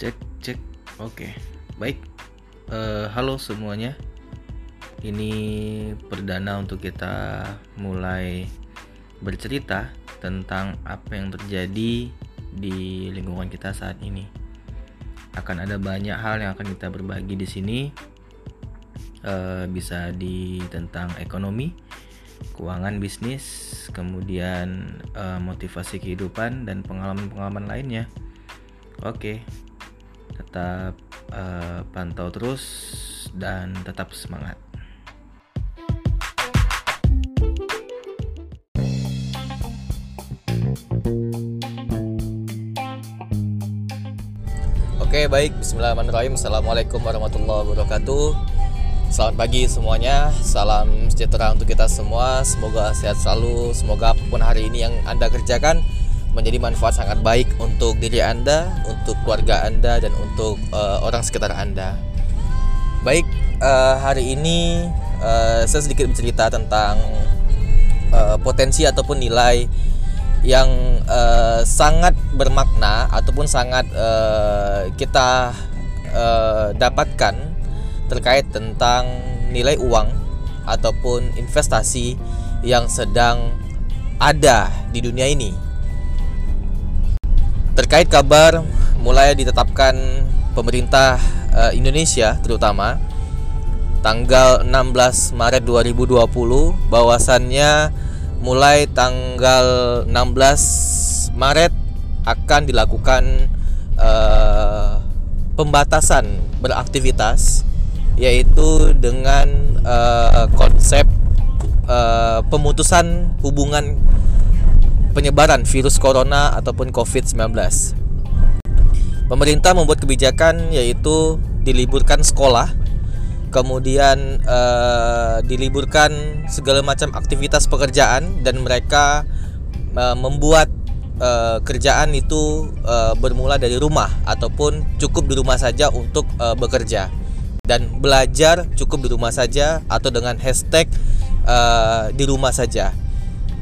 Cek cek. Oke. Baik. Eh, halo semuanya. Ini perdana untuk kita mulai bercerita tentang apa yang terjadi di lingkungan kita saat ini. Akan ada banyak hal yang akan kita berbagi di sini. Eh, bisa di tentang ekonomi, keuangan bisnis, kemudian eh, motivasi kehidupan dan pengalaman-pengalaman lainnya. Oke, tetap eh, pantau terus dan tetap semangat. Oke baik. Bismillahirrahmanirrahim. Assalamualaikum warahmatullahi wabarakatuh. Selamat pagi semuanya. Salam sejahtera untuk kita semua. Semoga sehat selalu. Semoga apa pun hari ini yang Anda kerjakan Menjadi manfaat sangat baik untuk diri Anda Untuk keluarga Anda Dan untuk uh, orang sekitar Anda Baik uh, hari ini uh, Saya sedikit bercerita tentang uh, Potensi ataupun nilai yang uh, sangat bermakna ataupun sangat uh, kita uh, dapatkan terkait tentang nilai uang ataupun investasi yang sedang ada di dunia ini. Terkait kabar mulai ditetapkan pemerintah uh, Indonesia terutama tanggal 16 Maret 2020 bahwasannya mulai tanggal 16 Maret akan dilakukan uh, pembatasan beraktivitas yaitu dengan uh, konsep uh, pemutusan hubungan penyebaran virus corona ataupun COVID-19. Pemerintah membuat kebijakan yaitu diliburkan sekolah kemudian uh, diliburkan segala macam aktivitas pekerjaan dan mereka uh, membuat uh, kerjaan itu bermula dari rumah ataupun cukup di rumah saja untuk bekerja dan belajar cukup di rumah saja atau dengan hashtag uh, di rumah saja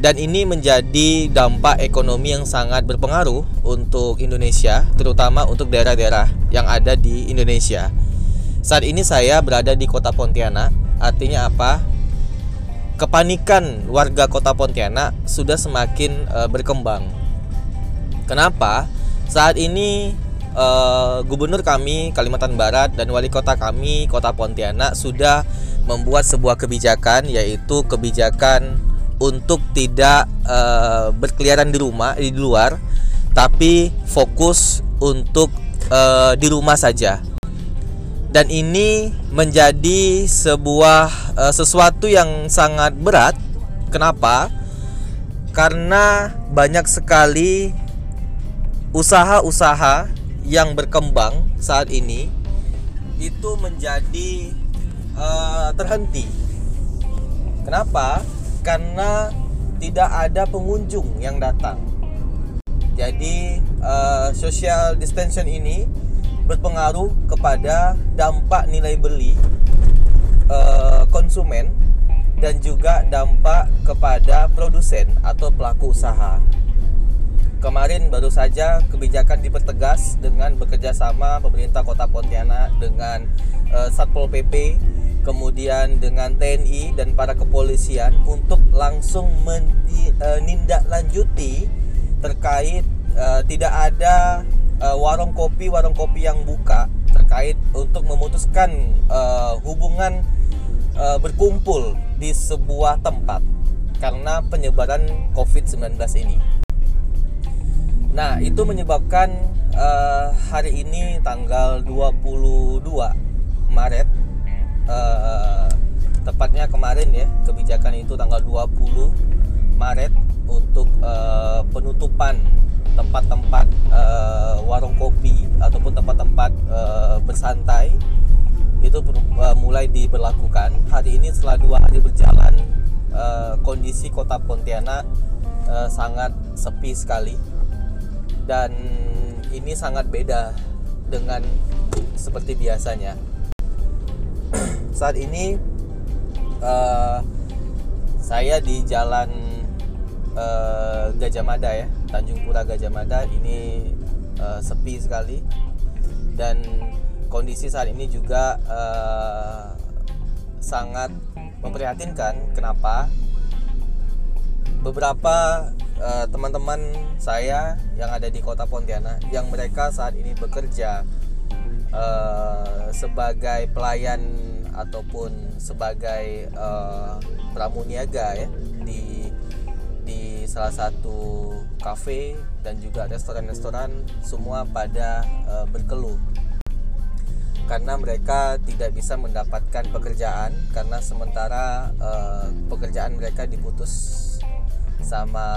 dan ini menjadi dampak ekonomi yang sangat berpengaruh untuk Indonesia terutama untuk daerah-daerah yang ada di Indonesia saat ini saya berada di kota Pontianak. Artinya apa? Kepanikan warga kota Pontianak sudah semakin uh, berkembang. Kenapa? Saat ini uh, gubernur kami Kalimantan Barat dan wali kota kami kota Pontianak sudah membuat sebuah kebijakan yaitu kebijakan untuk tidak uh, berkeliaran di rumah di luar tapi fokus untuk uh, di rumah saja dan ini menjadi sebuah uh, sesuatu yang sangat berat. Kenapa? Karena banyak sekali usaha-usaha yang berkembang saat ini itu menjadi uh, terhenti. Kenapa? Karena tidak ada pengunjung yang datang. Jadi uh, social distancing ini berpengaruh kepada dampak nilai beli uh, konsumen dan juga dampak kepada produsen atau pelaku usaha. Kemarin baru saja kebijakan dipertegas dengan bekerja sama pemerintah Kota Pontianak dengan uh, Satpol PP, kemudian dengan TNI dan para kepolisian untuk langsung menindaklanjuti terkait uh, tidak ada uh, warung kopi warung kopi yang buka terkait untuk memutuskan uh, hubungan uh, berkumpul di sebuah tempat karena penyebaran COVID-19 ini. Nah, itu menyebabkan uh, hari ini tanggal 22 Maret uh, tepatnya kemarin ya, kebijakan itu tanggal 20 Maret untuk uh, penutupan tempat-tempat uh, warung kopi ataupun tempat-tempat uh, bersantai. Itu mulai diberlakukan. Hari ini setelah dua hari berjalan uh, kondisi kota Pontianak uh, sangat sepi sekali. Dan ini sangat beda dengan seperti biasanya saat ini uh, saya di jalan uh, Gajah Mada ya Tanjung Pura Gajah Mada ini uh, sepi sekali dan kondisi saat ini juga uh, sangat memprihatinkan. Kenapa? Beberapa uh, teman-teman saya yang ada di kota Pontianak yang mereka saat ini bekerja uh, sebagai pelayan ataupun sebagai uh, pramuniaga ya di di salah satu kafe dan juga restoran-restoran semua pada uh, berkeluh. Karena mereka tidak bisa mendapatkan pekerjaan karena sementara uh, pekerjaan mereka diputus sama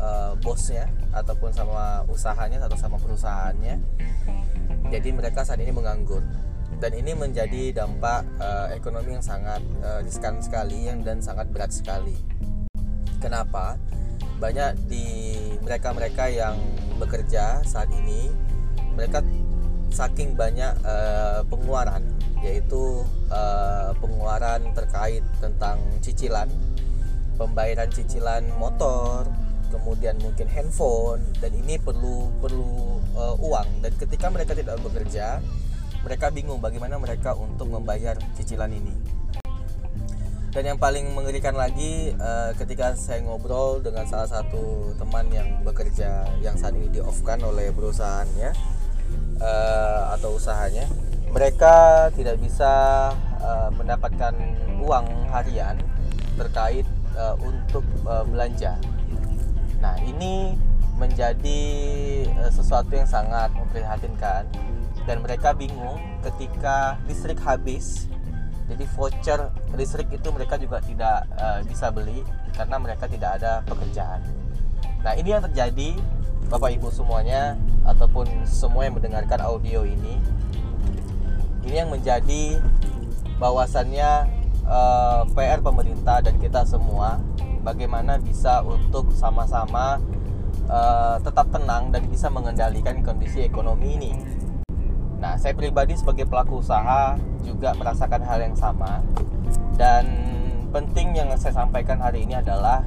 uh, bosnya ataupun sama usahanya atau sama perusahaannya. Jadi mereka saat ini menganggur dan ini menjadi dampak uh, ekonomi yang sangat uh, riskan sekali yang dan sangat berat sekali. Kenapa? Banyak di mereka-mereka yang bekerja saat ini mereka saking banyak uh, pengeluaran yaitu uh, pengeluaran terkait tentang cicilan pembayaran cicilan motor kemudian mungkin handphone dan ini perlu perlu uh, uang. Dan ketika mereka tidak bekerja mereka bingung bagaimana mereka untuk membayar cicilan ini dan yang paling mengerikan lagi uh, ketika saya ngobrol dengan salah satu teman yang bekerja yang saat ini di off kan oleh perusahaannya uh, atau usahanya mereka tidak bisa uh, mendapatkan uang harian terkait uh, untuk uh, belanja. Nah, ini menjadi sesuatu yang sangat memprihatinkan dan mereka bingung ketika listrik habis. Jadi voucher listrik itu mereka juga tidak uh, bisa beli karena mereka tidak ada pekerjaan. Nah, ini yang terjadi Bapak Ibu semuanya ataupun semua yang mendengarkan audio ini ini yang menjadi bahwasannya uh, eh, PR pemerintah dan kita semua bagaimana bisa untuk sama-sama uh, tetap tenang dan bisa mengendalikan kondisi ekonomi ini. Nah, saya pribadi sebagai pelaku usaha juga merasakan hal yang sama dan penting yang saya sampaikan hari ini adalah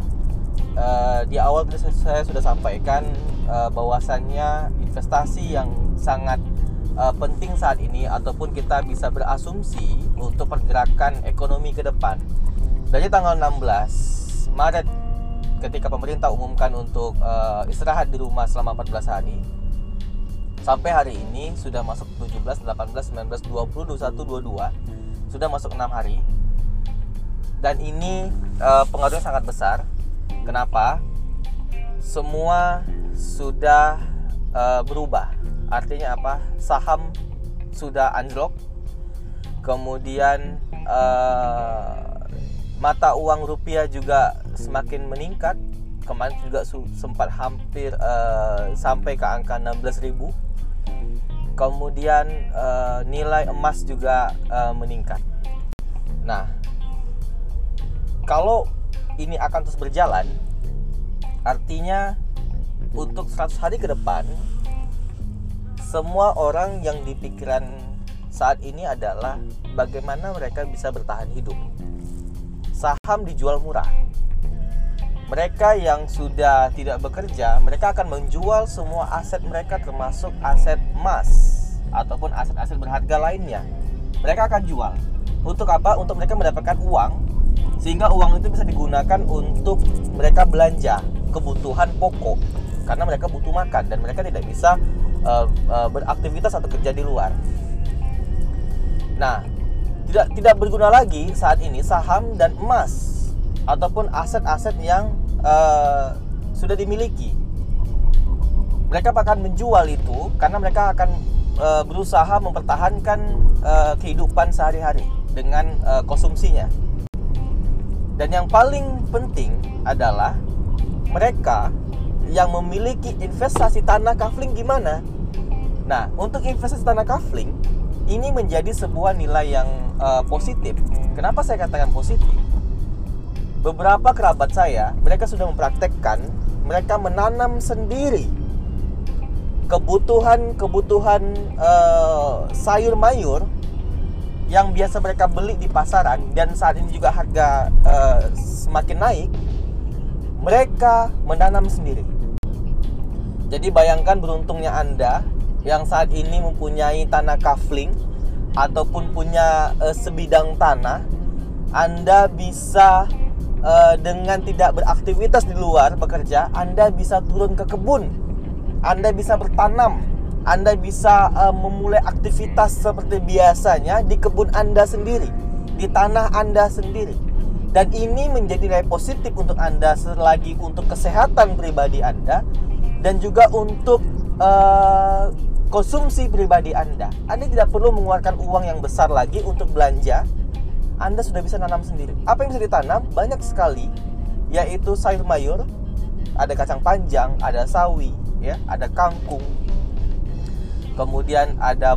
uh, di awal saya sudah sampaikan uh, bahwasannya investasi yang sangat uh, penting saat ini ataupun kita bisa berasumsi untuk pergerakan ekonomi ke depan. Dari tanggal 16 Maret ketika pemerintah umumkan untuk uh, istirahat di rumah selama 14 hari sampai hari ini sudah masuk 17, 18, 19, 20, 21, 22 sudah masuk 6 hari dan ini uh, pengaruhnya sangat besar Kenapa? Semua sudah uh, berubah. Artinya apa? Saham sudah anjlok. Kemudian uh, mata uang rupiah juga semakin meningkat. Kemarin juga sempat hampir uh, sampai ke angka 16.000. Kemudian uh, nilai emas juga uh, meningkat. Nah, kalau ini akan terus berjalan artinya untuk 100 hari ke depan semua orang yang dipikiran saat ini adalah bagaimana mereka bisa bertahan hidup. Saham dijual murah. Mereka yang sudah tidak bekerja mereka akan menjual semua aset mereka termasuk aset emas ataupun aset-aset berharga lainnya mereka akan jual untuk apa untuk mereka mendapatkan uang sehingga uang itu bisa digunakan untuk mereka belanja kebutuhan pokok karena mereka butuh makan dan mereka tidak bisa uh, uh, beraktivitas atau kerja di luar. Nah, tidak tidak berguna lagi saat ini saham dan emas ataupun aset-aset yang uh, sudah dimiliki. Mereka akan menjual itu karena mereka akan uh, berusaha mempertahankan uh, kehidupan sehari-hari dengan uh, konsumsinya. Dan yang paling penting adalah mereka yang memiliki investasi tanah kafling gimana? Nah, untuk investasi tanah kafling ini menjadi sebuah nilai yang uh, positif. Kenapa saya katakan positif? Beberapa kerabat saya, mereka sudah mempraktekkan, mereka menanam sendiri kebutuhan-kebutuhan uh, sayur mayur yang biasa mereka beli di pasaran dan saat ini juga harga uh, semakin naik, mereka menanam sendiri. Jadi bayangkan beruntungnya Anda yang saat ini mempunyai tanah kafling ataupun punya uh, sebidang tanah, Anda bisa uh, dengan tidak beraktivitas di luar bekerja, Anda bisa turun ke kebun. Anda bisa bertanam. Anda bisa uh, memulai aktivitas seperti biasanya di kebun Anda sendiri, di tanah Anda sendiri. Dan ini menjadi nilai positif untuk Anda selagi untuk kesehatan pribadi Anda dan juga untuk uh, konsumsi pribadi Anda. Anda tidak perlu mengeluarkan uang yang besar lagi untuk belanja. Anda sudah bisa nanam sendiri. Apa yang bisa ditanam? Banyak sekali, yaitu sayur mayur, ada kacang panjang, ada sawi, ya, ada kangkung, kemudian ada